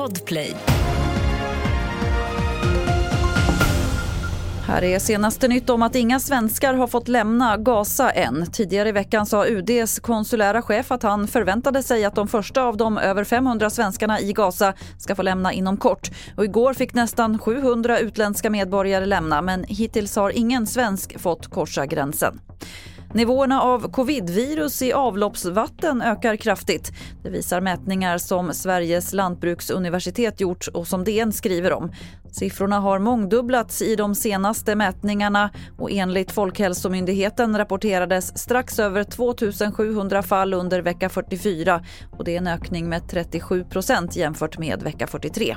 Podplay. Här är senaste nytt om att inga svenskar har fått lämna Gaza än. Tidigare i veckan sa UDs konsulära chef att han förväntade sig att de första av de över 500 svenskarna i Gaza ska få lämna inom kort. Och igår fick nästan 700 utländska medborgare lämna men hittills har ingen svensk fått korsa gränsen. Nivåerna av covidvirus i avloppsvatten ökar kraftigt. Det visar mätningar som Sveriges lantbruksuniversitet gjort och som DN skriver om. Siffrorna har mångdubblats i de senaste mätningarna och enligt Folkhälsomyndigheten rapporterades strax över 2 700 fall under vecka 44 och det är en ökning med 37% jämfört med vecka 43.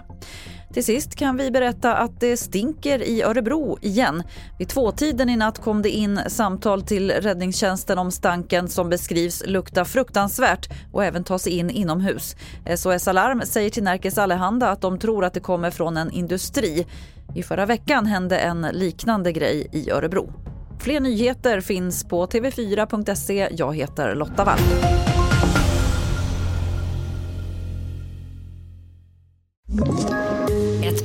Till sist kan vi berätta att det stinker i Örebro igen. Vid tvåtiden i natt kom det in samtal till räddningstjänsten om stanken som beskrivs lukta fruktansvärt och även ta sig in inomhus. SOS Alarm säger till Närkes Allehanda att de tror att det kommer från en industri. I förra veckan hände en liknande grej i Örebro. Fler nyheter finns på tv4.se. Jag heter Lotta Wall.